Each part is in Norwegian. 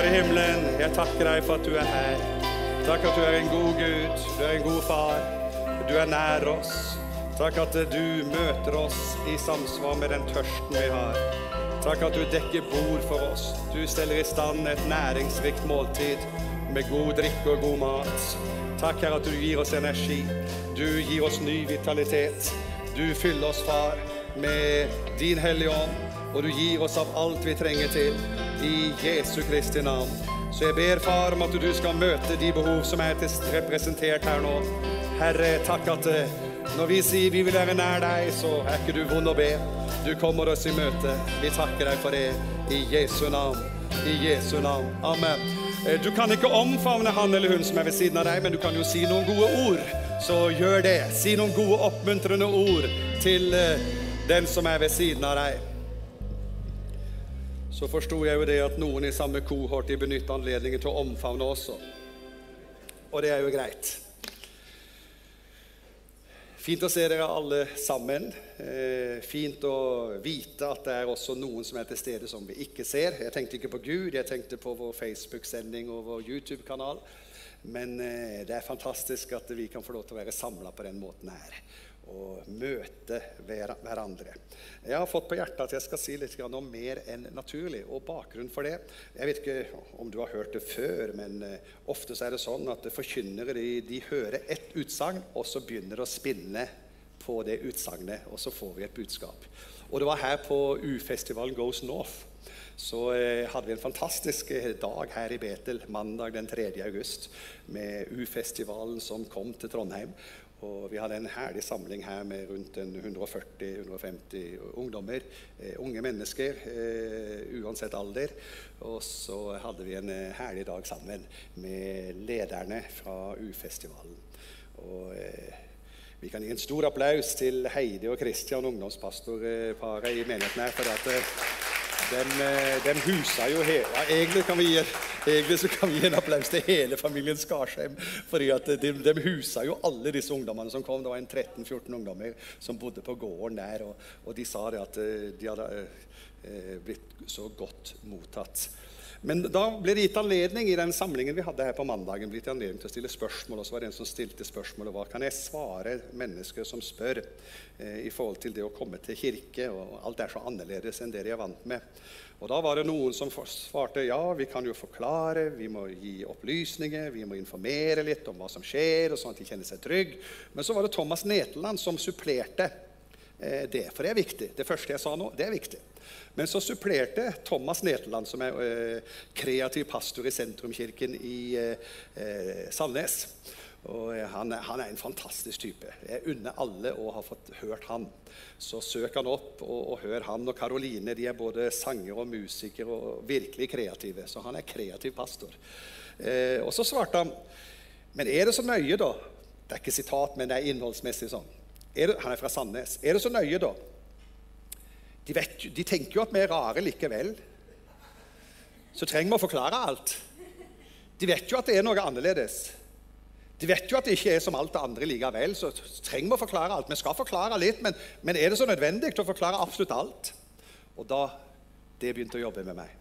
Far i himmelen, jeg takker deg for at du er her. Takk at du er en god Gud, du er en god far. Du er nær oss. Takk at du møter oss i samsvar med den tørsten vi har. Takk at du dekker bord for oss. Du steller i stand et næringsrikt måltid med god drikke og god mat. Takk, Herre, at du gir oss energi. Du gir oss ny vitalitet. Du fyller oss, Far, med din Hellige Ånd, og du gir oss av alt vi trenger til. I Jesu Kristi navn. Så jeg ber, Far, om at du skal møte de behov som er representert her nå. Herre, takk at eh, når vi sier vi vil være nær deg, så er ikke du vond å be. Du kommer oss i møte. Vi takker deg for det i Jesu navn. I Jesu navn. Amen. Eh, Du kan ikke omfavne han eller hun som er ved siden av deg, men du kan jo si noen gode ord. Så gjør det. Si noen gode, oppmuntrende ord til eh, den som er ved siden av deg. Så forsto jeg jo det at noen i samme kohort de benytter anledningen til å omfavne også. Og det er jo greit. Fint å se dere alle sammen. Eh, fint å vite at det er også noen som er til stede som vi ikke ser. Jeg tenkte ikke på Gud, jeg tenkte på vår Facebook-sending og vår YouTube-kanal. Men eh, det er fantastisk at vi kan få lov til å være samla på den måten her. Og møte hverandre. Jeg har fått på hjertet at jeg skal si litt om mer enn naturlig. Og bakgrunnen for det Jeg vet ikke om du har hørt det før, men eh, ofte er det sånn at forkynnere de, de hører ett utsagn, og så begynner å spinne på det utsagnet, og så får vi et budskap. Og det var her på U-festivalen Goes North. Så eh, hadde vi en fantastisk eh, dag her i Betel mandag den 3. august med U-festivalen som kom til Trondheim. Og vi hadde en herlig samling her med rundt 140-150 ungdommer. Eh, unge mennesker, eh, uansett alder. Og så hadde vi en eh, herlig dag sammen med lederne fra U-festivalen. Og eh, vi kan gi en stor applaus til Heidi og Kristian, ungdomspastorparet i menigheten her. for at den, eh, husa jo hele ja, egentlig, kan vi egentlig kan vi gi en applaus til hele familien Skarsheim. at de, de husa jo alle disse ungdommene som kom. Det var en 13-14 ungdommer som bodde på gården der. Og, og de sa det at eh, de hadde eh, blitt så godt mottatt. Men da ble det gitt anledning i den samlingen vi hadde her på mandagen, gitt anledning til å stille spørsmål. Og så var det en som stilte spørsmålet hva kan jeg svare mennesker som spør eh, i forhold til det å komme til kirke. og Alt er så annerledes enn det de er vant med. Og Da var det noen som svarte ja, vi kan jo forklare, vi må gi opplysninger, vi må informere litt om hva som skjer, og sånn at de kjenner seg trygg. Men så var det Thomas Neteland som supplerte eh, det, for det er viktig. Det første jeg sa nå, det er viktig. Men så supplerte Thomas Neteland, som er eh, kreativ pastor i Sentrumkirken i eh, eh, Sandnes. Og han, han er en fantastisk type. Jeg unner alle å ha fått hørt han. Så søk han opp og, og hør han og Karoline. De er både sanger og musikere og virkelig kreative. Så han er kreativ pastor. Eh, og så svarte han Men er det så nøye, da? Det er ikke sitat, men det er innholdsmessig sånn. Er det, han er fra Sandnes. Er det så nøye, da? De, vet, de tenker jo at vi er rare likevel. Så trenger vi å forklare alt. De vet jo at det er noe annerledes. De vet jo at det ikke er som alt det andre likevel. Så trenger vi å forklare alt. Vi skal forklare litt, men, men er det så nødvendig å forklare absolutt alt? Og da det begynte å jobbe med meg.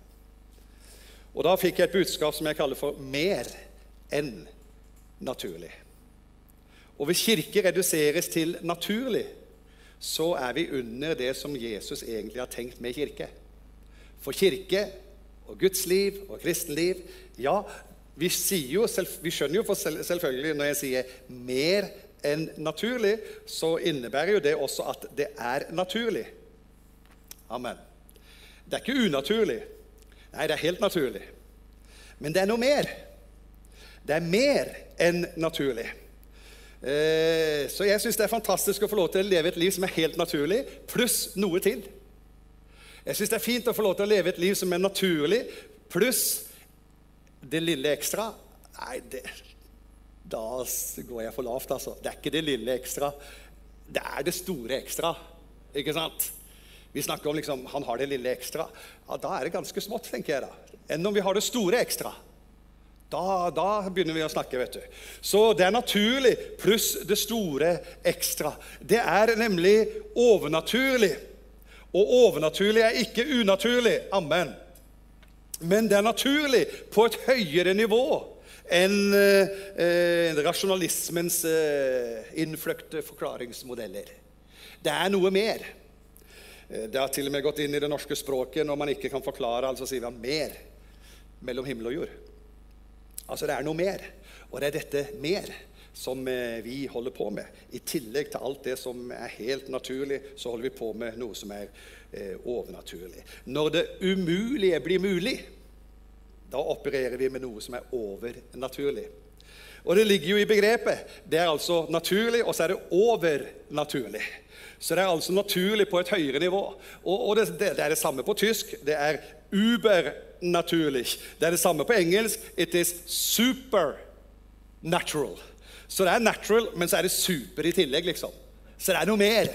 Og da fikk jeg et budskap som jeg kaller for 'mer enn naturlig'. Og hvis kirke reduseres til naturlig, så er vi under det som Jesus egentlig har tenkt med kirke. For kirke og Guds liv og kristenliv Ja, vi, jo, vi skjønner jo selvfølgelig når jeg sier 'mer enn naturlig', så innebærer jo det også at det er naturlig. Amen. Det er ikke unaturlig. Nei, det er helt naturlig. Men det er noe mer. Det er mer enn naturlig. Eh, Så jeg syns det er fantastisk å få lov til å leve et liv som er helt naturlig, pluss noe til. Jeg syns det er fint å få lov til å leve et liv som er naturlig, pluss det lille ekstra. Nei, det, da går jeg for lavt, altså. Det er ikke det lille ekstra. Det er det store ekstra. Ikke sant? Vi snakker om liksom, han har det lille ekstra. Ja, Da er det ganske smått, tenker jeg da. Enn om vi har det store ekstra. Da, da begynner vi å snakke, vet du. Så det er naturlig pluss det store ekstra. Det er nemlig overnaturlig. Og overnaturlig er ikke unaturlig. Amen. Men det er naturlig på et høyere nivå enn eh, rasjonalismens eh, innfløkte forklaringsmodeller. Det er noe mer. Eh, det har til og med gått inn i det norske språket når man ikke kan forklare, altså sier man 'mer' mellom himmel og jord. Altså det er noe mer. Og det er dette mer som eh, vi holder på med. I tillegg til alt det som er helt naturlig, så holder vi på med noe som er eh, overnaturlig. Når det umulige blir mulig, da opererer vi med noe som er overnaturlig. Og det ligger jo i begrepet. Det er altså naturlig, og så er det overnaturlig. Så det er altså naturlig på et høyere nivå. Og, og det, det, er det samme på tysk. Det er ubernaturlig. Det er det samme på engelsk. It is supernatural. Så det er natural, men så er det super i tillegg, liksom. Så det er noe mer.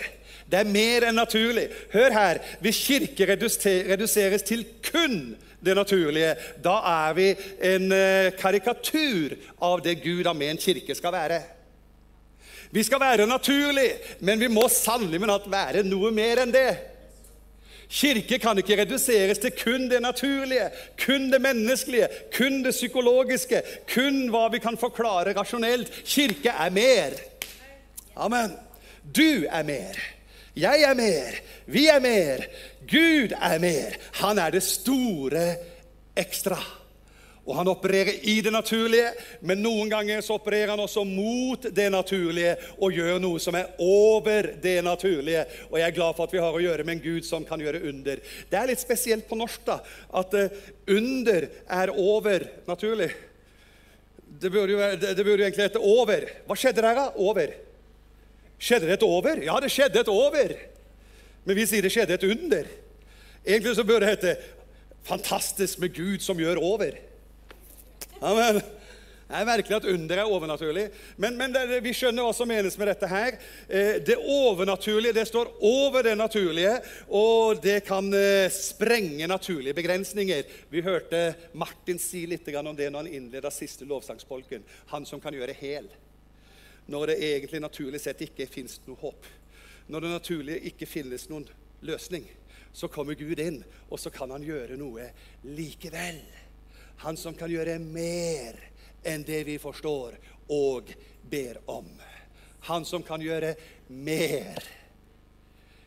Det er mer enn naturlig. Hør her. Hvis kirke reduseres til kun det naturlige, da er vi en eh, karikatur av det Gud har ment kirke skal være. Vi skal være naturlig, men vi må sannelig men at være noe mer enn det. Kirke kan ikke reduseres til kun det naturlige, kun det menneskelige, kun det psykologiske, kun hva vi kan forklare rasjonelt. Kirke er mer. Amen. Du er mer. Jeg er mer. Vi er mer. Gud er mer. Han er det store ekstra. Og han opererer i det naturlige, men noen ganger så opererer han også mot det naturlige og gjør noe som er over det naturlige. Og jeg er glad for at vi har å gjøre med en Gud som kan gjøre under. Det er litt spesielt på norsk da, at uh, under er over naturlig. Det burde jo, det burde jo egentlig hete over. Hva skjedde der, da? Over. Skjedde det et over? Ja, det skjedde et over. Men vi sier det skjedde et under. Egentlig så burde det hete 'fantastisk med Gud som gjør over'. Amen. Det er virkelig at under er overnaturlig. Men, men det, vi skjønner hva som menes med dette her. Eh, det overnaturlige det står over det naturlige, og det kan eh, sprenge naturlige begrensninger. Vi hørte Martin si litt om det når han innleda siste lovsangspolken. Han som kan gjøre hel når det egentlig naturlig sett ikke fins noe håp. Når det naturlig ikke finnes noen løsning, så kommer Gud inn, og så kan han gjøre noe likevel. Han som kan gjøre mer enn det vi forstår og ber om. Han som kan gjøre mer.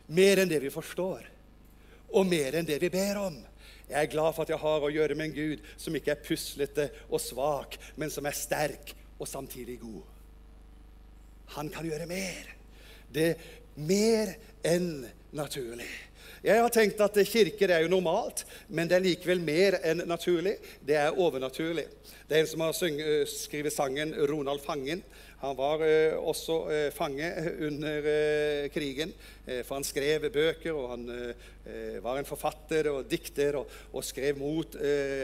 Mer enn det vi forstår, og mer enn det vi ber om. Jeg er glad for at jeg har å gjøre med en Gud som ikke er puslete og svak, men som er sterk og samtidig god. Han kan gjøre mer. Det er mer enn naturlig. Jeg har tenkt at kirker er jo normalt, men det er likevel mer enn naturlig. Det er overnaturlig. Det er en som har eh, skrevet sangen 'Ronald Fangen'. Han var eh, også eh, fange under eh, krigen, for han skrev bøker, og han var en forfatter og dikter og, og skrev mot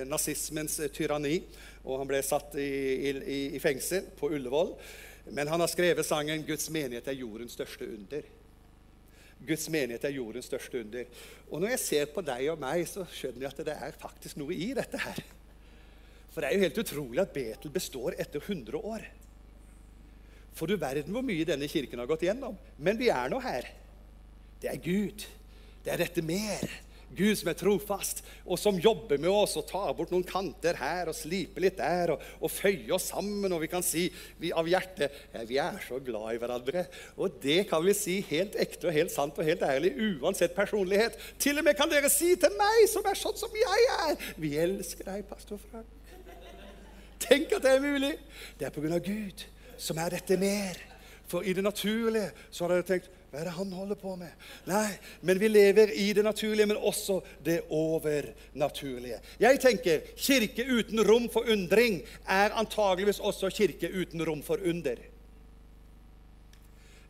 nazismens tyranni. Og han ble satt i, i, i fengsel på Ullevål. Men han har skrevet sangen 'Guds menighet er jordens største under'. Guds menighet er jordens største under. Og når jeg ser på deg og meg, så skjønner jeg at det er faktisk noe i dette her. For det er jo helt utrolig at Betel består etter 100 år. For du verden hvor mye denne kirken har gått gjennom. Men vi er nå her. Det er Gud. Det er dette mer. Gud som er trofast, og som jobber med oss og tar bort noen kanter her og sliper litt der og, og føyer oss sammen. Og vi kan si vi, av hjertet ja, vi er så glad i hverandre. Og det kan vi si helt ekte og helt sant og helt ærlig uansett personlighet. Til og med kan dere si til meg, som er sånn som jeg er, vi elsker deg, pastor Frank. Tenk at det er mulig. Det er på grunn av Gud som er dette mer. For i det naturlige så har dere tenkt hva er det han holder på med? Nei, men vi lever i det naturlige, men også det overnaturlige. Jeg tenker kirke uten rom for undring er antageligvis også kirke uten rom for under.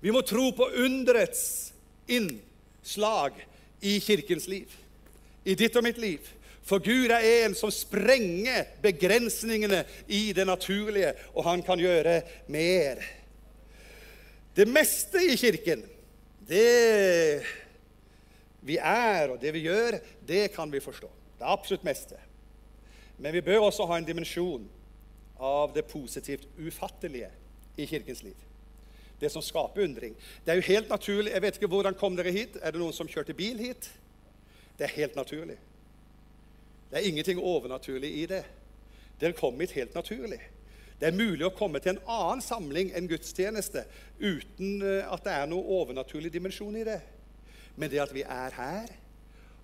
Vi må tro på underets innslag i kirkens liv, i ditt og mitt liv. For Gud er en som sprenger begrensningene i det naturlige, og han kan gjøre mer. Det meste i kirken det vi er, og det vi gjør, det kan vi forstå. Det absolutt meste. Men vi bør også ha en dimensjon av det positivt ufattelige i kirkens liv. Det som skaper undring. Det er jo helt naturlig. Jeg vet ikke hvordan kom dere hit. Er det noen som kjørte bil hit? Det er helt naturlig. Det er ingenting overnaturlig i det. Dere kom hit helt naturlig. Det er mulig å komme til en annen samling enn gudstjeneste uten eh, at det er noe overnaturlig dimensjon i det. Men det at vi er her,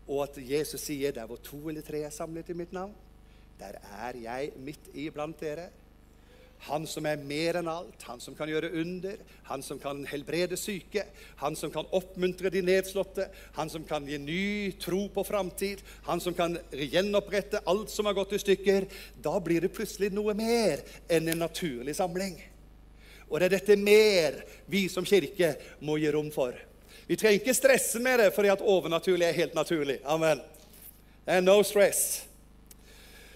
og at Jesus sier 'der hvor to eller tre er samlet i mitt navn', der er jeg midt iblant dere. Han som er mer enn alt, han som kan gjøre under, han som kan helbrede syke, han som kan oppmuntre de nedslåtte, han som kan gi ny tro på framtid, han som kan gjenopprette alt som har gått i stykker. Da blir det plutselig noe mer enn en naturlig samling. Og det er dette mer vi som kirke må gi rom for. Vi trenger ikke stresse med det fordi at overnaturlig er helt naturlig. Amen. Er no stress.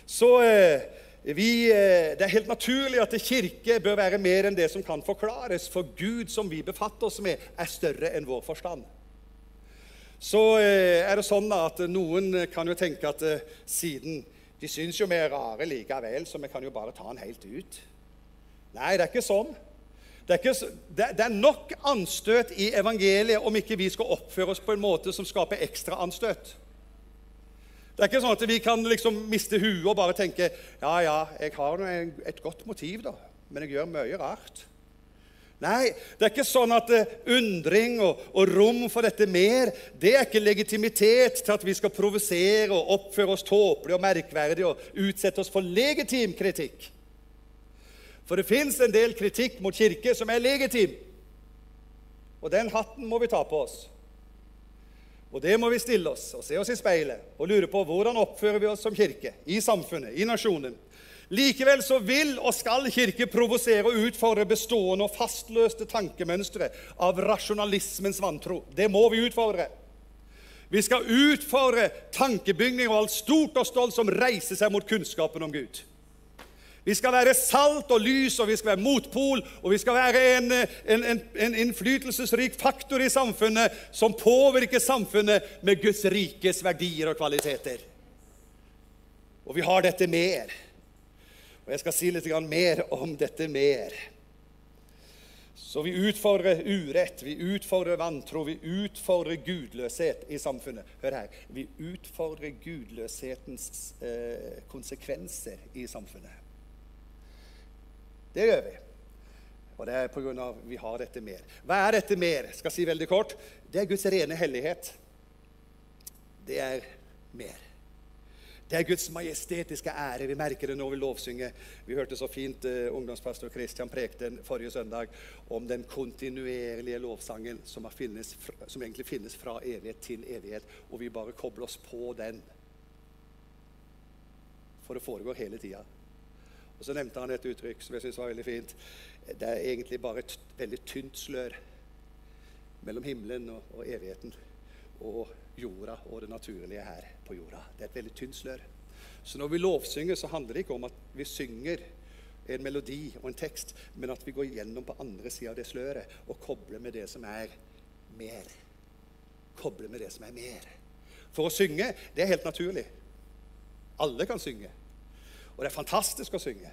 Så eh, vi, eh, det er helt naturlig at kirke bør være mer enn det som kan forklares, for Gud som vi befatter oss med, er større enn vår forstand. Så eh, er det sånn at noen kan jo tenke at eh, siden de syns jo vi er rare likevel, så vi kan jo bare ta den helt ut. Nei, det er ikke sånn. Det er, ikke, det er, nok anstøt i evangeliet om ikke vi skal oppføre oss på en måte som skaper ekstra anstøt. Det er ikke sånn at vi kan liksom miste huet og bare tenke ja, ja, jeg har et godt motiv, da, men jeg gjør mye rart. Nei, det er ikke sånn at uh, undring og, og, rom for dette mer det er ikke legitimitet til at vi skal provosere og oppføre oss tåpelig og merkverdig og utsette oss for legitim kritikk. For det fins en del kritikk mot kirke som er legitim. Og den hatten må vi ta på oss. Og det må vi stille oss og se oss i speilet og lure på hvordan oppfører vi oss som kirke, i samfunnet, i nasjonen. Likevel så vil og skal Kirke provosere og utfordre bestående og fastløste tankemønstre av rasjonalismens vantro. Det må vi utfordre. Vi skal utfordre tankebygning og alt stort og stolt som reiser seg mot kunnskapen om Gud. Vi skal være salt og lys, og vi skal være motpol, og vi skal være en, en, en, en, innflytelsesrik faktor i samfunnet som påvirker samfunnet med Guds rikes verdier og kvaliteter. Og vi har dette mer. Og jeg skal si litt mer om dette mer. Så vi utfordrer urett, vi utfordrer vantro, vi utfordrer gudløshet i samfunnet. Hør her. Vi utfordrer gudløshetens eh, konsekvenser i samfunnet. Det gjør vi. Og det er pga. at vi har dette mer. Hva er dette mer? Skal Jeg si veldig kort. Det er Guds rene hellighet. Det er mer. Det er Guds majestetiske ære. Vi merker det når vi lovsynger. Vi hørte så fint eh, ungdomspastor Christian prekte forrige søndag om den kontinuerlige lovsangen som, finnes, som, egentlig finnes fra evighet til evighet. Og vi bare kobler oss på den. For det foregår hele tida. Og Så nevnte han et uttrykk som jeg synes var veldig fint. Det er egentlig bare et veldig tynt slør mellom himmelen og, og evigheten og jorda og det naturlige her på jorda. Det er et veldig tynt slør. Så når vi lovsynger, så handler det ikke om at vi synger en melodi og en tekst, men at vi går gjennom på andre sida av det sløret og kobler med det som er mer. Kobler med det som er mer. For å synge, det er helt naturlig. Alle kan synge. Og det er fantastisk å synge.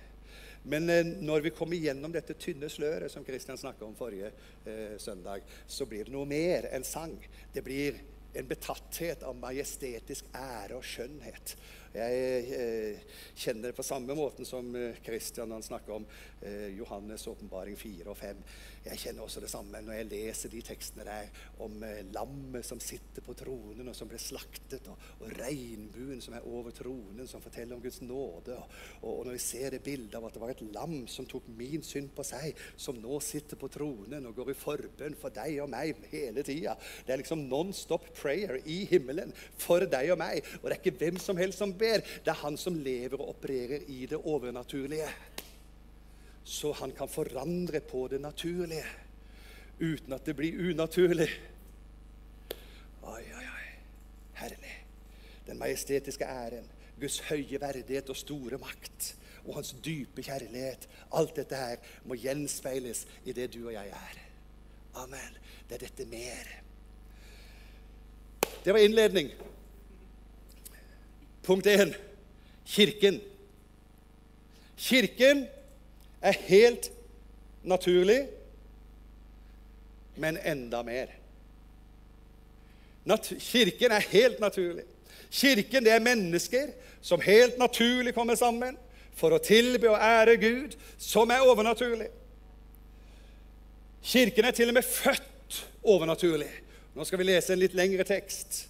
Men eh, når vi kommer gjennom dette tynne sløret som Kristian snakka om forrige eh, søndag, så blir det noe mer enn sang. Det blir en betatthet av majestetisk ære og skjønnhet. Jeg eh, kjenner det på samme måten som Kristian eh, han snakker om eh, Johannes' åpenbaring 4 og 5. Jeg kjenner også det samme når jeg leser de tekstene der om eh, lammet som sitter på tronen, og som ble slaktet, og, og regnbuen som er over tronen, som forteller om Guds nåde. Og, og, når vi ser det bildet av at det var et lam som tok min synd på seg, som nå sitter på tronen og går i forbønn for deg og meg hele tida. Det er liksom non stop prayer i himmelen for deg og meg. Og det er ikke hvem som helst som ber, det er han som lever og opererer i det overnaturlige så han kan forandre på det naturlige uten at det blir unaturlig. Oi, oi, oi. Herlig. Den majestetiske æren, Guds høye verdighet og store makt og hans dype kjærlighet. Alt dette her må gjenspeiles i det du og jeg er. Amen. Det er dette mer. Det var innledning. Punkt én Kirken. Kirken er helt naturlig, men enda mer. Nat kirken er helt naturlig. Kirken det er mennesker som helt naturlig kommer sammen for å tilbe og ære Gud, som er overnaturlig. Kirken er til og med født overnaturlig. Nå skal vi lese en litt lengre tekst.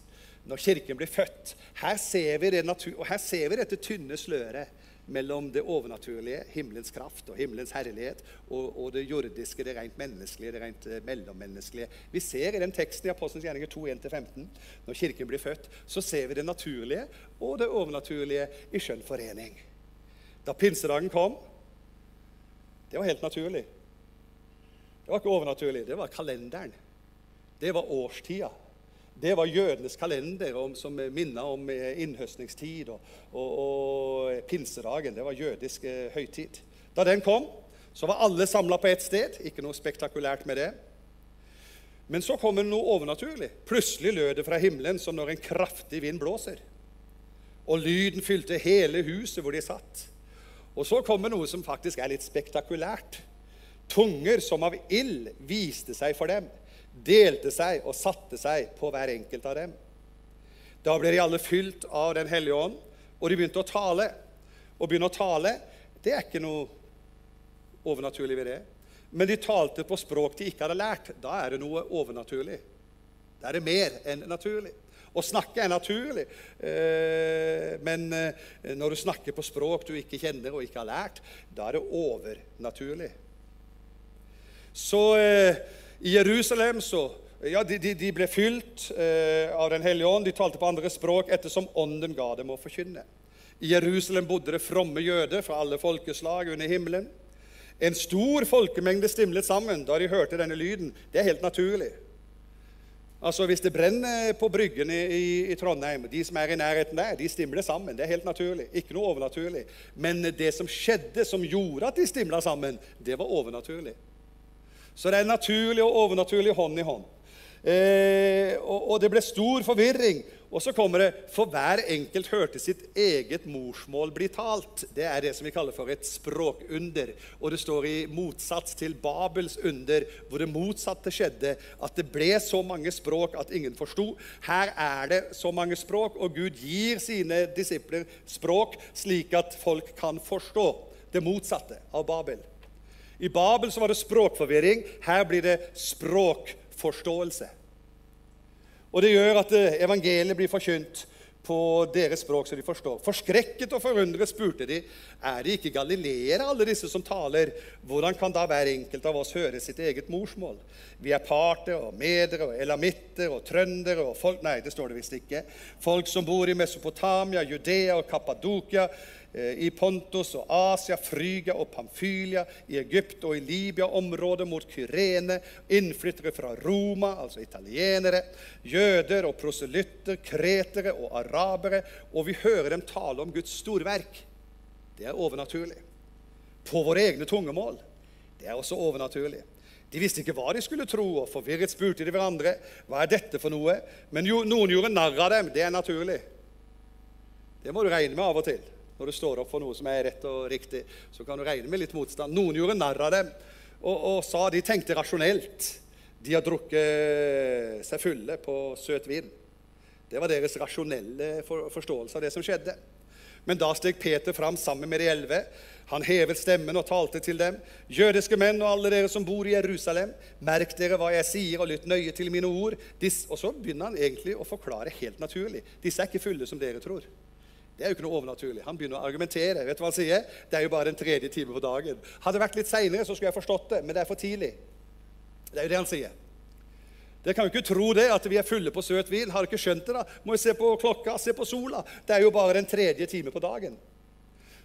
Når Kirken blir født. Her ser vi, det her ser vi dette tynne sløret mellom det overnaturlige, himmelens kraft og himmelens herlighet, og, og det jordiske, det rent menneskelige, det rent eh, mellommenneskelige. Vi ser i den teksten i Apostelens gjerninger 2.1-15, når Kirken blir født, så ser vi det naturlige og det overnaturlige i skjønn forening. Da pinsedagen kom, det var helt naturlig. Det var ikke overnaturlig, det var kalenderen. Det var årstida. Det var jødenes kalender om, som minnet om eh, innhøstningstid og, og, og, pinsedagen. Det var jødisk eh, høytid. Da den kom, så var alle samla på ett sted. Ikke noe spektakulært med det. Men så kom det noe overnaturlig. Plutselig lød det fra himmelen som når en kraftig vind blåser. Og lyden fylte hele huset hvor de satt. Og så kom det noe som faktisk er litt spektakulært. Tunger som av ild viste seg for dem delte seg og satte seg på hver enkelt av dem. Da ble de alle fylt av Den hellige ånd, og de begynte å tale. Å begynne å tale, det er ikke noe overnaturlig ved det. Men de talte på språk de ikke hadde lært. Da er det noe overnaturlig. Da er det mer enn naturlig. Å snakke er naturlig, eh, men eh, når du snakker på språk du ikke kjenner og ikke har lært, da er det overnaturlig. Så eh, i Jerusalem så, ja, de, de, de ble fylt eh, av Den hellige ånd. De talte på andre språk ettersom ånden ga dem å forkynne. I Jerusalem bodde det fromme jøder fra alle folkeslag under himmelen. En stor folkemengde stimlet sammen da de hørte denne lyden. Det er helt naturlig. Altså Hvis det brenner på Bryggen i, i, i, Trondheim, de som er i nærheten der, de stimler sammen. Det er helt naturlig. Ikke noe overnaturlig. Men det som skjedde, som gjorde at de stimla sammen, det var overnaturlig. Så det er naturlig og overnaturlig hånd i hånd. Eh, og, og, det ble stor forvirring. Og så kommer det For hver enkelt hørte sitt eget morsmål bli talt. Det er det som vi kaller for et språkunder. Og det står i motsats til Babels under, hvor det motsatte skjedde. At det ble så mange språk at ingen forsto. Her er det så mange språk, og Gud gir sine disipler språk slik at folk kan forstå. Det motsatte av Babel. I Babel så var det språkforvirring. Her blir det språkforståelse. Og det gjør at eh, evangeliet blir forkynt på deres språk, så de forstår. Forskrekket og forundret spurte de er det ikke galileere, alle disse som taler. Hvordan kan da hver enkelt av oss høre sitt eget morsmål? Vi er parter og medere og elamitter og trøndere og folk Nei, det står det visst ikke. Folk som bor i Mesopotamia, Judea og Kappadokia i Pontus og Asia, Frygia og Pamfylia, i Egypt og i Libya, området mot Kyrene, innflyttere fra Roma, altså italienere, jøder og proselytter, kretere og arabere, og vi hører dem tale om Guds storverk. Det er overnaturlig. På våre egne tungemål. Det er også overnaturlig. De visste ikke hva de skulle tro, og forvirret spurte de hverandre hva er dette for noe. Men jo, noen gjorde narr av dem. Det er naturlig. Det må du regne med av og til når du står opp for noe som er rett og riktig, så kan du regne med litt motstand. Noen gjorde narr av dem og, og, sa de tenkte rasjonelt. De har drukket seg fulle på søt vin. Det var deres rasjonelle forståelse av det som skjedde. Men da steg Peter fram sammen med de elleve. Han hevet stemmen og talte til dem. Jødiske menn og alle dere som bor i Jerusalem, merk dere hva jeg sier, og lytt nøye til mine ord. Dis og så begynner han egentlig å forklare helt naturlig. Disse er ikke fulle som dere tror. Det er jo ikke noe overnaturlig. Han begynner å argumentere. Vet du hva han sier? Det er jo bare den tredje time på dagen. Hadde det vært litt seinere, så skulle jeg forstått det, men det er for tidlig. Det er jo det han sier. Dere kan jo ikke tro det, at vi er fulle på søt vin. Har dere ikke skjønt det? da? Må jo se på klokka, se på sola. Det er jo bare den tredje time på dagen.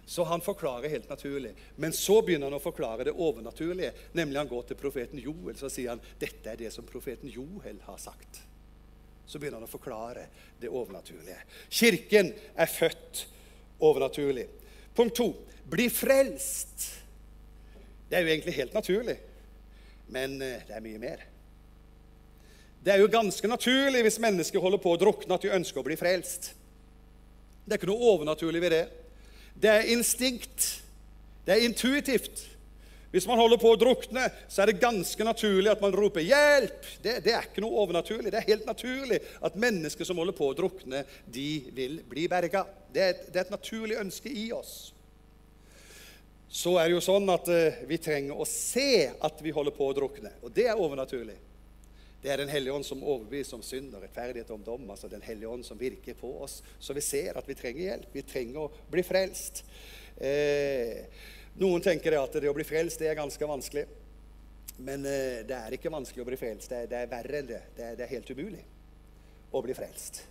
Så han forklarer helt naturlig. Men så begynner han å forklare det overnaturlige. Nemlig han går til profeten Joel så sier han, dette er det som profeten Joel har sagt så begynner han å forklare det overnaturlige. Kirken er født overnaturlig. Punkt to bli frelst. Det er jo egentlig helt naturlig, men eh, det er mye mer. Det er jo ganske naturlig hvis mennesker holder på å drukne, at de ønsker å bli frelst. Det er ikke noe overnaturlig ved det. Det er instinkt. Det er intuitivt. Hvis man holder på å drukne, så er det ganske naturlig at man roper 'hjelp'. Det, det, er ikke noe overnaturlig. Det er helt naturlig at mennesker som holder på å drukne, de vil bli berga. Det et, det er et naturlig ønske i oss. Så er det jo sånn at uh, vi trenger å se at vi holder på å drukne, og det er overnaturlig. Det er Den hellige ånd som overbeviser om synd og rettferdighet om dom. altså Den hellige ånd som virker på oss, så vi ser at vi trenger hjelp. Vi trenger å bli frelst. Eh, noen tenker at det å bli frelst det er ganske vanskelig. Men eh, det er ikke vanskelig å bli frelst. Det er, det er verre enn det. det er, det er helt umulig å bli frelst.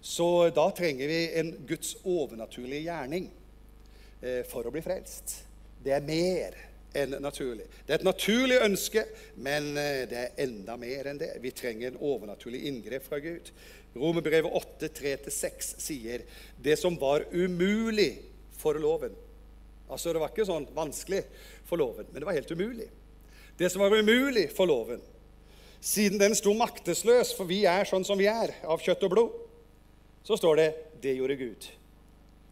Så da trenger vi en Guds overnaturlige gjerning eh, for å bli frelst. Det er mer enn naturlig. Det er et naturlig ønske, men eh, det er enda mer enn det. Vi trenger en overnaturlig inngrep fra Gud. Romerbrevet 8, 3-6 sier det som var umulig for loven Altså, Det var ikke sånn vanskelig for loven, men det var helt umulig. Det som var umulig for loven, siden den sto maktesløs, for vi er sånn som vi er, av kjøtt og blod, så står det 'det gjorde Gud'.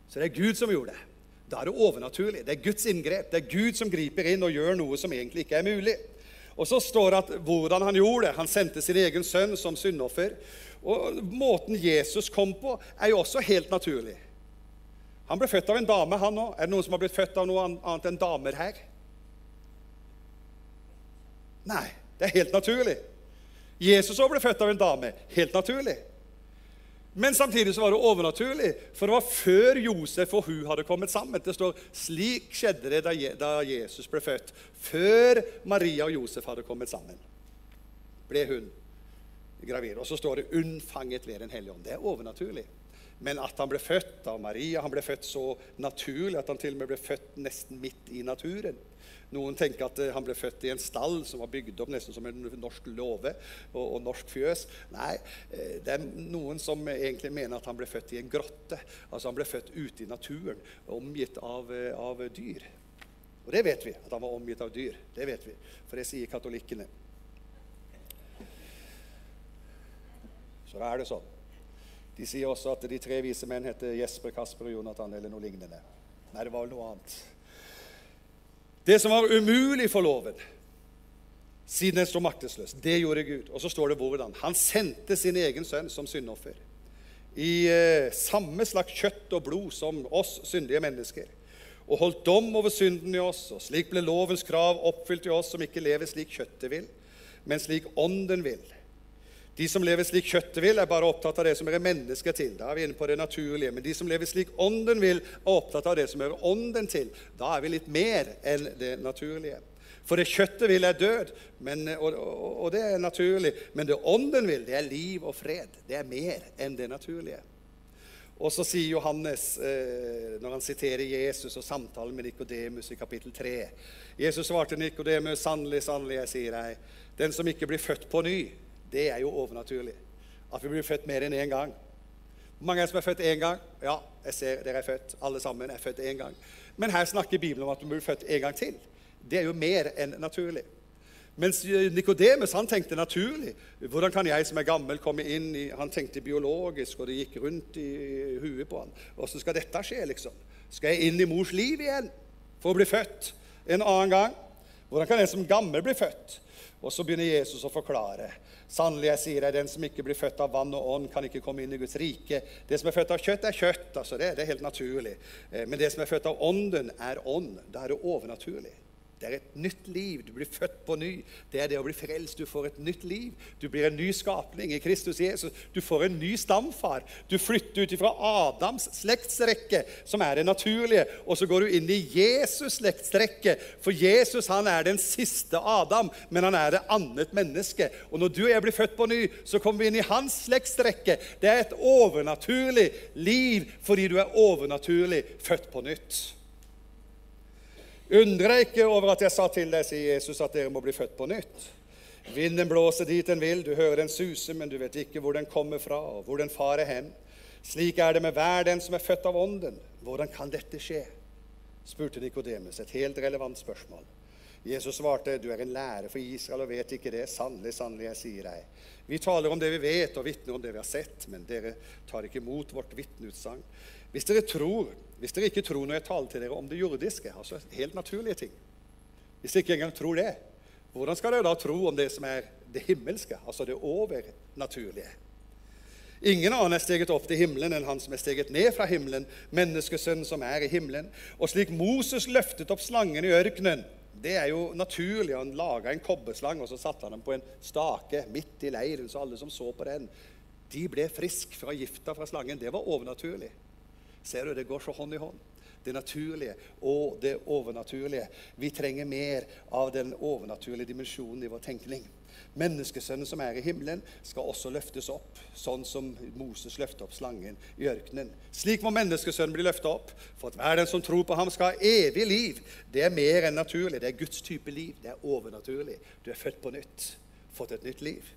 Så det er Gud som gjorde det. Da er det overnaturlig. Det er Guds inngrep. Det er Gud som griper inn og gjør noe som egentlig ikke er mulig. Og så står det at hvordan han gjorde det. Han sendte sin egen sønn som syndoffer. Og Måten Jesus kom på, er jo også helt naturlig. Han ble født av en dame, han òg. Er det noen som har blitt født av noe annet enn damer her? Nei, det er helt naturlig. Jesus òg ble født av en dame. Helt naturlig. Men samtidig så var det overnaturlig, for det var før Josef og hun hadde kommet sammen. Det står slik skjedde det da Jesus ble født. Før Maria og Josef hadde kommet sammen, ble hun gravid. Og så står det 'unnfanget ved Den hellige ånd'. Det er overnaturlig. Men at han ble født av Maria Han ble født så naturlig at han til og med ble født nesten midt i naturen. Noen tenker at eh, han ble født i en stall som var bygd opp nesten som en norsk låve og, og, norsk fjøs. Nei, eh, det er noen som egentlig mener at han ble født i en grotte. Altså Han ble født ute i naturen, omgitt av, eh, av dyr. Og det vet vi, at han var omgitt av dyr. Det vet vi, For det sier katolikkene. Så da er det sånn. De sier også at de tre vise menn heter Jesper, Kasper og Jonathan eller noe lignende. Nei, det var vel noe annet. Det som var umulig for loven, siden den står maktesløs, det gjorde Gud. Og så står det hvordan. Han sendte sin egen sønn som syndoffer. I eh, samme slags kjøtt og blod som oss syndige mennesker. Og holdt dom over synden i oss. Og slik ble lovens krav oppfylt i oss som ikke lever slik kjøttet vil, men slik ånden vil. De som lever slik kjøttet vil, er bare opptatt av det som hører mennesket til. Da er vi inne på det naturlige. Men de som lever slik ånden vil, er opptatt av det som hører ånden til. Da er vi litt mer enn det naturlige. For det kjøttet vil, er død, men, og, og, og, det er naturlig. Men det ånden vil, det er liv og fred. Det er mer enn det naturlige. Og så sier Johannes, eh, når han siterer Jesus og samtalen med Nikodemus i kapittel 3 Jesus svarte Nikodemus, sannelig, sannelig, jeg sier deg, den som ikke blir født på ny, det er jo overnaturlig. At vi blir født mer enn én gang. Hvor mange er som er født én gang? Ja, jeg ser dere er født. Alle sammen er født én gang. Men her snakker Bibelen om at du blir født en gang til. Det er jo mer enn naturlig. Mens Nikodemus tenkte naturlig. Hvordan kan jeg som er gammel, komme inn i Han tenkte biologisk, og det gikk rundt i huet på han. Hvordan skal dette skje, liksom? Skal jeg inn i mors liv igjen for å bli født en annen gang? Hvordan kan jeg som gammel bli født? Og så begynner Jesus å forklare. Sannelig, jeg sier deg, den som ikke blir født av vann og ånd, kan ikke komme inn i Guds rike. Det som er født av kjøtt, er kjøtt. altså det, det er helt naturlig. Eh, men det som er født av ånden, er ånd. Da er det overnaturlig. Det er et nytt liv. Du blir født på ny. Det er det å bli frelst. Du får et nytt liv. Du blir en ny skapning i Kristus Jesus. Du får en ny stamfar. Du flytter ut fra Adams slektsrekke, som er det naturlige, og så går du inn i Jesus' slektsrekke. For Jesus han er den siste Adam, men han er det annet menneske. Og når du og jeg blir født på ny, så kommer vi inn i hans slektsrekke. Det er et overnaturlig liv fordi du er overnaturlig født på nytt. Undre deg ikke over at jeg sa til deg, sier Jesus, at dere må bli født på nytt. Vinden blåser dit den vil, du hører den suse, men du vet ikke hvor den kommer fra, og hvor den farer hen. Slik er det med hver den som er født av Ånden. Hvordan kan dette skje? spurte Nikodemus, et helt relevant spørsmål. Jesus svarte, 'Du er en lærer for Israel og vet ikke det.' 'Sannelig, sannelig, jeg sier deg.' Vi taler om det vi vet, og vitner om det vi har sett, men dere tar ikke imot vårt vitneutsagn. Hvis dere tror, hvis dere ikke tror når jeg taler til dere om det jordiske, altså helt naturlige ting Hvis dere ikke engang tror det, hvordan skal dere da tro om det som er det himmelske, altså det overnaturlige? Ingen annen er steget opp til himmelen enn han som er steget ned fra himmelen, menneskesønnen som er i himmelen. Og slik Moses løftet opp slangen i ørkenen Det er jo naturlig. Han laga en kobberslang, og så satte han den på en stake midt i leiren, så alle som så på den, de ble friske fra gifta fra slangen. Det var overnaturlig. Ser du, det går så hånd i hånd det naturlige og det overnaturlige. Vi trenger mer av den overnaturlige dimensjonen i vår tenkning. Menneskesønnen som er i himmelen, skal også løftes opp, sånn som Moses løftet opp slangen i ørkenen. Slik må menneskesønnen bli løftet opp, for at hver den som tror på ham, skal ha evig liv. Det er mer enn naturlig. Det er Guds type liv. Det er overnaturlig. Du er født på nytt, fått et nytt liv.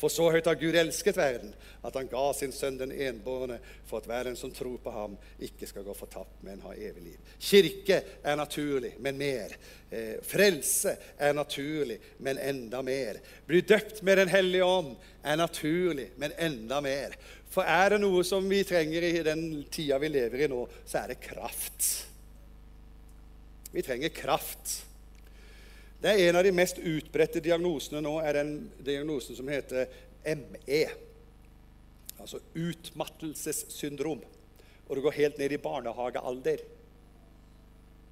For så høyt har Gud elsket verden, at han ga sin sønn den enbårne, for at hver den som tror på ham, ikke skal gå fortapt, men ha evig liv. Kirke er naturlig, men mer. Eh, frelse er naturlig, men enda mer. Bli døpt med Den hellige ånd er naturlig, men enda mer. For er det noe som vi trenger i den tida vi lever i nå, så er det kraft. Vi trenger kraft. Det er En av de mest utbredte diagnosene nå er den diagnosen som heter ME. Altså utmattelsessyndrom. Og det går helt ned i barnehagealder.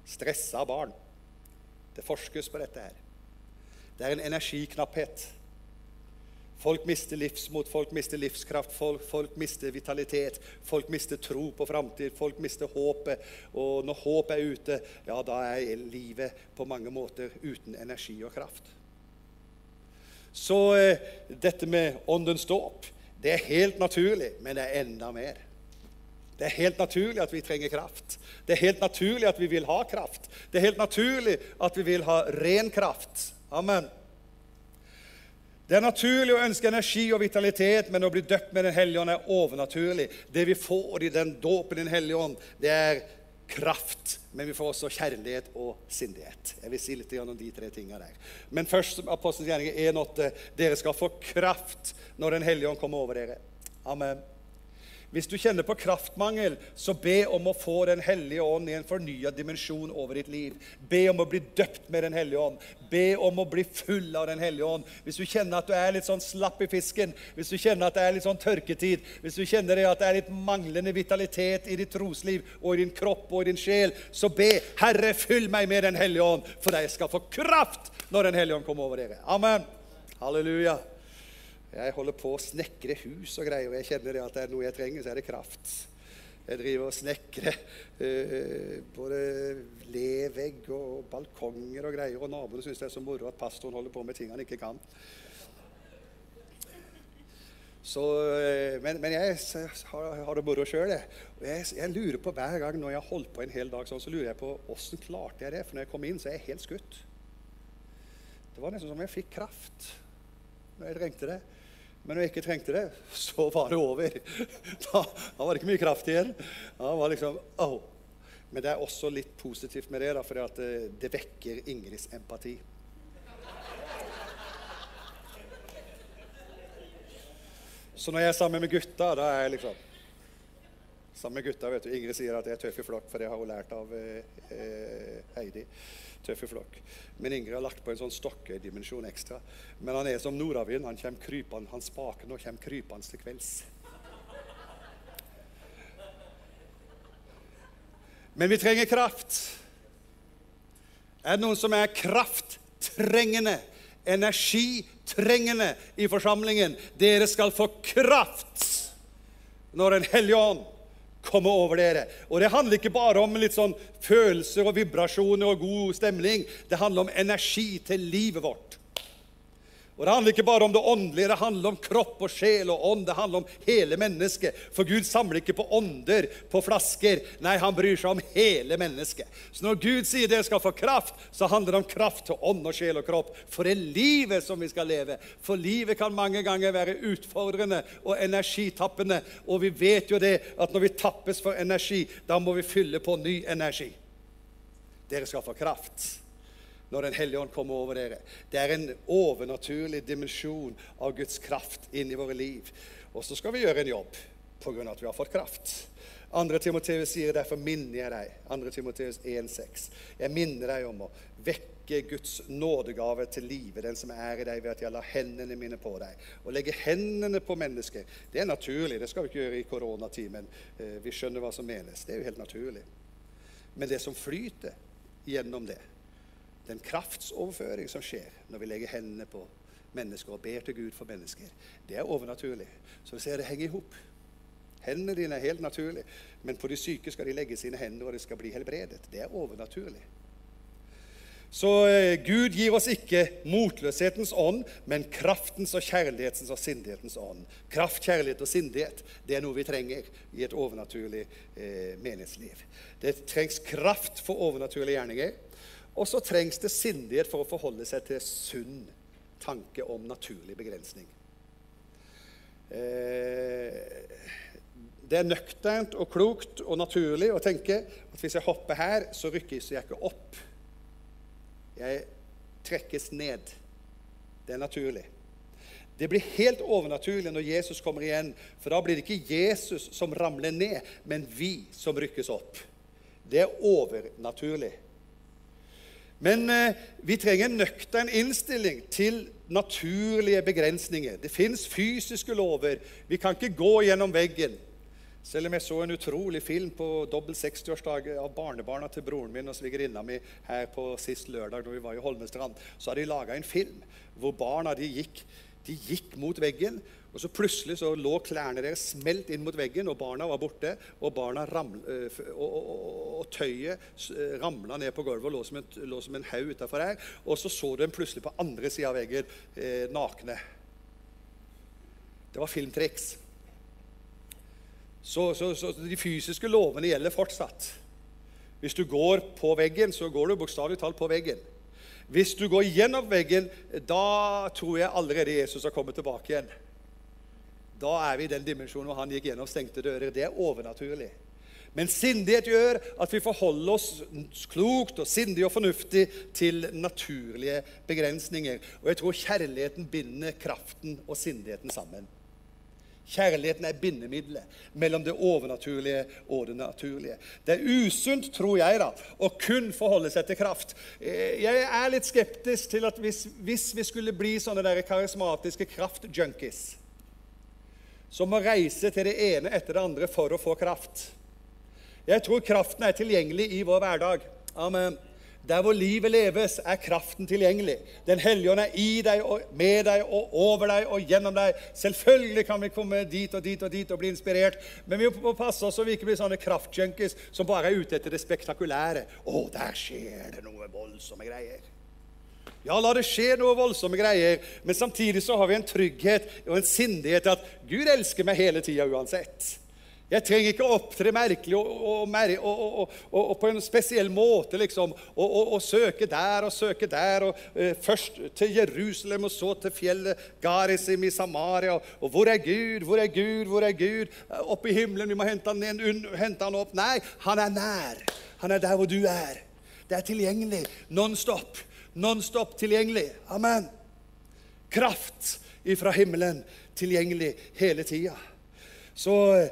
Stressa barn. Det forskes på dette her. Det er en energiknapphet. Folk mister livsmot, folk mister livskraft, folk, folk, mister vitalitet. Folk mister tro på framtid, folk mister håpet. Og når håpet er ute, ja, da er livet på mange måter uten energi og kraft. Så eh, dette med åndens dåp, det er helt naturlig, men det er enda mer. Det er helt naturlig at vi trenger kraft. Det er helt naturlig at vi vil ha kraft. Det er helt naturlig at vi vil ha ren kraft. Amen. Det er naturlig å ønske energi og vitalitet, men å bli døpt med Den hellige ånd er overnaturlig. Det vi får i den dåpen i Den hellige ånd, det er kraft, men vi får også kjærlighet og sindighet. Jeg vil si litt om de tre tingene der. Men først Apostelens gjerninger 1,8.: Dere skal få kraft når Den hellige ånd kommer over dere. Amen. Hvis du kjenner på kraftmangel, så be om å få Den hellige ånd i en fornya dimensjon over ditt liv. Be om å bli døpt med Den hellige ånd. Be om å bli full av Den hellige ånd. Hvis du kjenner at du er litt sånn slapp i fisken, hvis du kjenner at det er litt sånn tørketid, hvis du kjenner at det er litt manglende vitalitet i ditt trosliv og i din kropp og i din sjel, så be 'Herre, fyll meg med Den hellige ånd', for jeg skal få kraft når Den hellige ånd kommer over dere. Amen. Halleluja. Jeg holder på å snekre hus og greier, og jeg kjenner at det er noe jeg trenger, så er det kraft. Jeg driver og snekrer uh, både levegg og balkonger og greier, og naboene syns det er så moro at pastoren holder på med ting han ikke kan. Så, uh, men, men, jeg har, har det moro sjøl. Jeg, jeg, lurer på hver gang når jeg har holdt på en hel dag sånn, så lurer jeg på åssen klarte jeg det. For når jeg kom inn, så er jeg helt skutt. Det var nesten som jeg fikk kraft når jeg trengte det. Men når jeg ikke trengte det, så var det over. Da, da var det ikke mye kraft igjen. Da var liksom, oh. Men det er også litt positivt med det, for det, det vekker Ingrids empati. Så når jeg er sammen med gutta, da er jeg liksom Sammen med gutta, vet du, Ingrid sier at jeg er tøff i flokk, for det har hun lært av eh, eh Heidi tøffe flokk. Men Ingrid har lagt på en sånn stokkedimensjon ekstra. Men han er som nordavind. Han kommer krypende, han spaker og kommer krypende til kvelds. Men vi trenger kraft. Er det noen som er krafttrengende, energitrengende i forsamlingen? Dere skal få kraft når Den hellige ånd komme over dere. Og det handler ikke bare om litt sånn følelser og vibrasjoner og god stemning. Det handler om energi til livet vårt. Og Det handler ikke bare om det åndelige, det handler om kropp og sjel og ånd. Det handler om hele mennesket. For Gud samler ikke på ånder, på flasker. Nei, han bryr seg om hele mennesket. Så når Gud sier dere skal få kraft, så handler det om kraft til ånd og sjel og kropp. For det er livet som vi skal leve. For livet kan mange ganger være utfordrende og energitappende. Og vi vet jo det at når vi tappes for energi, da må vi fylle på ny energi. Dere skal få kraft når Den hellige ånd kommer over dere. Det er en overnaturlig dimensjon av Guds kraft inn i våre liv. Og så skal vi gjøre en jobb pga. at vi har fått kraft. 2. Timoteus sier derfor minner jeg deg. 2. Timoteus 1,6. Jeg minner deg om å vekke Guds nådegave til live, den som er i deg, ved at jeg lar hendene mine på deg. Å legge hendene på mennesker, det er naturlig. Det skal vi ikke gjøre i koronatimen. Eh, vi skjønner hva som menes. Det er jo helt naturlig. Men det som flyter gjennom det, den kraftsoverføring som skjer når vi legger hendene på mennesker og ber til Gud for mennesker, det er overnaturlig. Så vi ser det henger i hop. Hendene dine er helt naturlig, men på de syke skal de legge sine hender, og de skal bli helbredet. Det er overnaturlig. Så eh, Gud gir oss ikke motløshetens ånd, men kraftens og kjærlighetens og sindighetens ånd. Kraft, kjærlighet og sindighet det er noe vi trenger i et overnaturlig eh, menighetsliv. Det trengs kraft for overnaturlige gjerninger. Og så trengs det sindighet for å forholde seg til sunn tanke om naturlig begrensning. Eh, det er nøkternt og klokt og naturlig å tenke at hvis jeg hopper her, så rykkes jeg ikke opp. Jeg trekkes ned. Det er naturlig. Det blir helt overnaturlig når Jesus kommer igjen, for da blir det ikke Jesus som ramler ned, men vi som rykkes opp. Det er overnaturlig. Men eh, vi trenger en nøktern innstilling til naturlige begrensninger. Det fins fysiske lover. Vi kan ikke gå gjennom veggen. Selv om jeg så en utrolig film på dobbel 60-årsdag av barnebarna til broren min og svigerinna mi her på sist lørdag da vi var i Holmestrand, så har de laga en film hvor barna de gikk, de gikk mot veggen. Og så Plutselig så lå klærne deres smelt inn mot veggen, og barna var borte. Og, barna raml, og, og, og, tøyet ramla ned på gulvet og lå som en, lå som en haug utafor her. Og så så dem plutselig på andre sida av veggen, eh, nakne. Det var filmtriks. Så, så, så, de fysiske lovene gjelder fortsatt. Hvis du går på veggen, så går du bokstavelig talt på veggen. Hvis du går gjennom veggen, da tror jeg allerede Jesus har kommet tilbake igjen. Da er vi i den dimensjonen hvor han gikk gjennom stengte dører. Det er overnaturlig. Men sindighet gjør at vi forholder oss klokt og sindig og fornuftig til naturlige begrensninger. Og jeg tror kjærligheten binder kraften og sindigheten sammen. Kjærligheten er bindemiddelet mellom det overnaturlige og det naturlige. Det er usunt, tror jeg, da, å kun forholde seg til kraft. Eh, jeg er litt skeptisk til at hvis, hvis vi skulle bli sånne der karismatiske kraftjunkies som må reise til det ene etter det andre for å få kraft Jeg tror kraften er tilgjengelig i vår hverdag. Amen. Der hvor livet leves, er kraften tilgjengelig. Den hellige ånd er i deg og med deg og over deg og gjennom deg. Selvfølgelig kan vi komme dit og dit og dit og bli inspirert, men vi må passe oss så vi ikke blir sånne kraftjunkies som bare er ute etter det spektakulære. Å, der skjer det noe voldsomme greier. Ja, la det skje noe voldsomme greier, men samtidig så har vi en trygghet og en sindighet at Gud elsker meg hele tida uansett. Jeg trenger ikke å opptre merkelig og, og, og, og, på en spesiell måte, liksom. Og, søke der og søke der. uh, Først til Jerusalem, og så til fjellet Garisim i Samaria. Og hvor er Gud? Hvor er Gud? Hvor er Gud? Opp oppe i himmelen. Vi må hente han, ned, hente han opp. Nei, han er nær. Han er der hvor du er. Det er tilgjengelig. Non-stop. Non-stop tilgjengelig. Amen. Kraft ifra himmelen tilgjengelig hele tida. Så uh,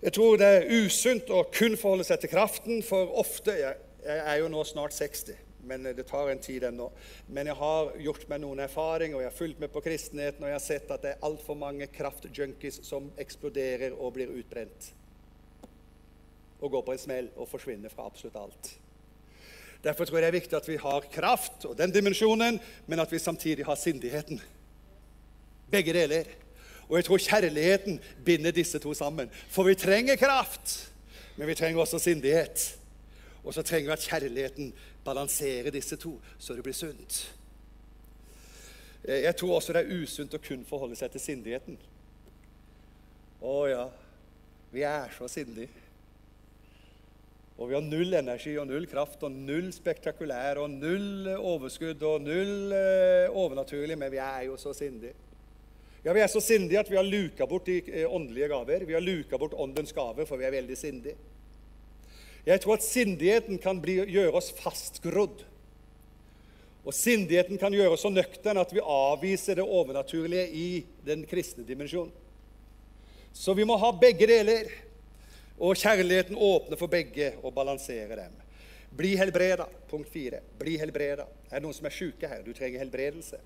jeg tror det er usunt å kun forholde seg til kraften, for ofte Jeg, jeg er jo nå snart 60, men det tar en tid ennå. Men jeg har gjort meg noen erfaringer, og jeg har fulgt med på kristenheten, og jeg har sett at det er altfor mange kraftjunkies som eksploderer og blir utbrent. Og går på en smell og forsvinner fra absolutt alt. Derfor tror jeg det er viktig at vi har kraft og den dimensjonen, men at vi samtidig har sindigheten. Begge deler. Og jeg tror kjærligheten binder disse to sammen. For vi trenger kraft, men vi trenger også sindighet. Og så trenger vi at kjærligheten balanserer disse to, så det blir sunt. Jeg tror også det er usunt å kun forholde seg til sindigheten. Å ja, vi er så sindige. Og vi har null energi og null kraft og null spektakulær og null overskudd og null eh, overnaturlig, men vi er jo så sindige. Ja, Vi er så sindige at vi har luka bort de eh, åndelige gaver. Vi har luka bort åndens gaver, for vi er veldig sindige. Jeg tror at sindigheten kan bli, gjøre oss fastgrodd. Og sindigheten kan gjøre oss så nøktern at vi avviser det overnaturlige i den kristne dimensjonen. Så vi må ha begge deler. Og kjærligheten åpner for begge og balanserer dem. Bli helbreda. Punkt fire. Bli helbreda. Er det noen som er syke her? Du trenger helbredelse.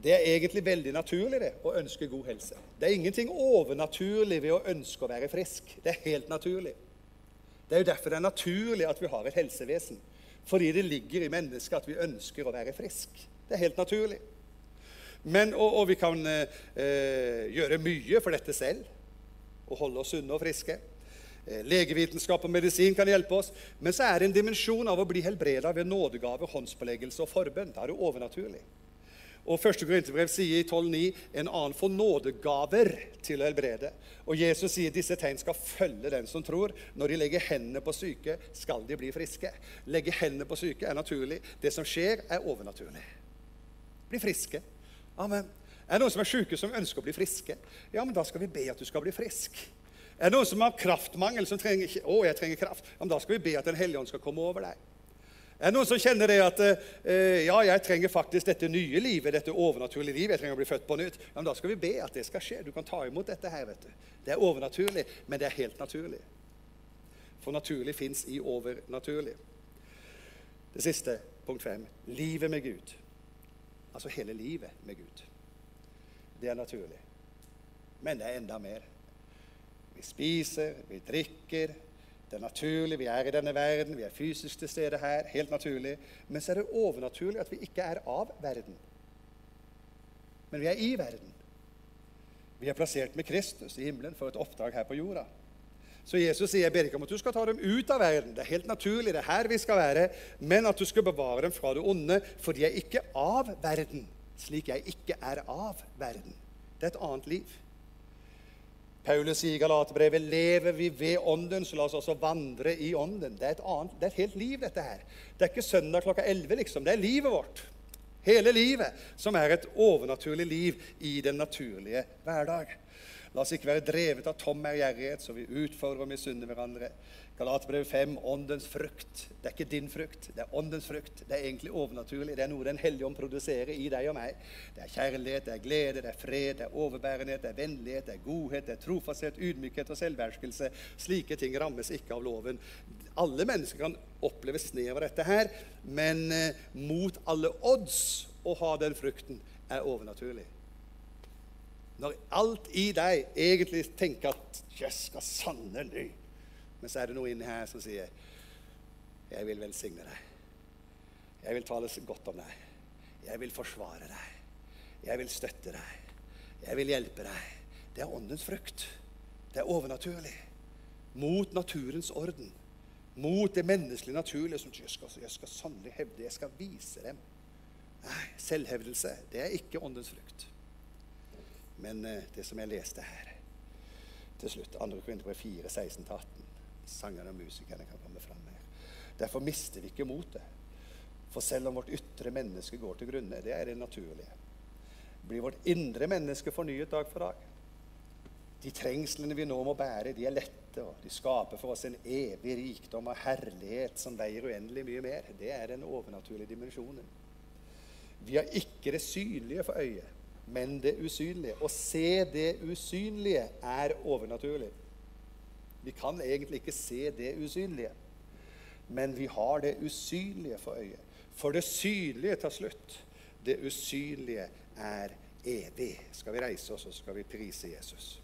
Det er egentlig veldig naturlig det, å ønske god helse. Det er ingenting overnaturlig ved å ønske å være frisk. Det er helt naturlig. Det er jo derfor det er naturlig at vi har et helsevesen. Fordi det ligger i mennesket at vi ønsker å være frisk. Det er helt naturlig. Men, og, og vi kan eh, gjøre mye for dette selv og holde oss sunne og friske. Eh, legevitenskap og medisin kan hjelpe oss. Men så er det en dimensjon av å bli helbreda ved nådegave, håndspåleggelse og forbønn. Da er det overnaturlig. Og 1. Korinterbrev sier i 12,9 en annen får nådegaver til å helbrede. Og Jesus sier disse tegn skal følge den som tror. Når de legger hendene på syke, skal de bli friske. Legge hendene på syke er naturlig. Det som skjer, er overnaturlig. Bli friske. Amen. Er det noen som er syke, som ønsker å bli friske? Ja, men da skal vi be at du skal bli frisk. Er det noen som har kraftmangel, som trenger, å, jeg trenger kraft? Ja, men da skal vi be at Den hellige ånd skal komme over deg. Er det noen som kjenner det at eh, ja, jeg trenger faktisk dette nye livet, dette overnaturlige livet, jeg trenger å bli født på nytt? Ja, men Da skal vi be at det skal skje. Du kan ta imot dette her. vet du. Det er overnaturlig, men det er helt naturlig. For naturlig fins i overnaturlig. Det siste, punkt fem. Livet med Gud. Altså hele livet med Gud. Det er naturlig. Men det er enda mer. Vi spiser, vi drikker, det er naturlig, vi er i denne verden, vi er fysisk til stede her. Helt naturlig. Men så er det overnaturlig at vi ikke er av verden. Men vi er i verden. Vi er plassert med Kristus i himmelen for et oppdrag her på jorda. Så Jesus sier jeg ber ikke om at du skal ta dem ut av verden. Det er helt naturlig, det er her vi skal være. Men at du skal bevare dem fra det onde, for de er ikke av verden, slik jeg ikke er av verden. Det er et annet liv. Paulus sier i Galaterbrevet lever vi ved Ånden, så la oss også vandre i Ånden. Det er et, annet, det er et helt liv, dette her. Det er ikke søndag klokka 11, liksom. Det er livet vårt. Hele livet, som er et overnaturlig liv i den naturlige hverdag. La oss ikke være drevet av tom ærgjerrighet, så vi utfordrer og misunner hverandre. Galaterbrev 5, åndens frukt. Det er ikke din frukt, det er åndens frukt. Det er egentlig overnaturlig. Det er noe Den hellige ånd produserer i deg og meg. Det er kjærlighet, det er glede, det er fred, det er overbærenhet, det er vennlighet, det er godhet, det er trofasthet, ydmykhet og selvverskelse. Slike ting rammes ikke av loven. Alle mennesker kan oppleve snev av dette her, men eh, mot alle odds å ha den frukten er overnaturlig. Når alt i deg egentlig tenker at 'Jøss, skal sannelig men så er det noe inni her som sier Jeg vil velsigne deg. Jeg vil tale godt om deg. Jeg vil forsvare deg. Jeg vil støtte deg. Jeg vil hjelpe deg. Det er åndens frukt. Det er overnaturlig. Mot naturens orden. Mot det menneskelige naturlige som jeg skal, jeg skal sannelig hevde. Jeg skal vise dem. Nei, selvhevdelse, det er ikke åndens frukt. Men eh, det som jeg leste her til slutt, 2. Korinterbrev 4, 16-18 sangerne og musikerne kan komme fram med. Derfor mister vi ikke motet. For selv om vårt ytre menneske går til grunne, det er det naturlige, blir vårt indre menneske fornyet dag for dag. De trengslene vi nå må bære, de er lette, og de skaper for oss en evig rikdom og herlighet som veier uendelig mye mer. Det er den overnaturlige dimensjonen. Vi har ikke det synlige for øyet, men det usynlige. Å se det usynlige er overnaturlig. Vi kan egentlig ikke se det usynlige, men vi har det usynlige for øyet. For det synlige tar slutt. Det usynlige er evig. Skal vi reise oss, og skal vi prise Jesus.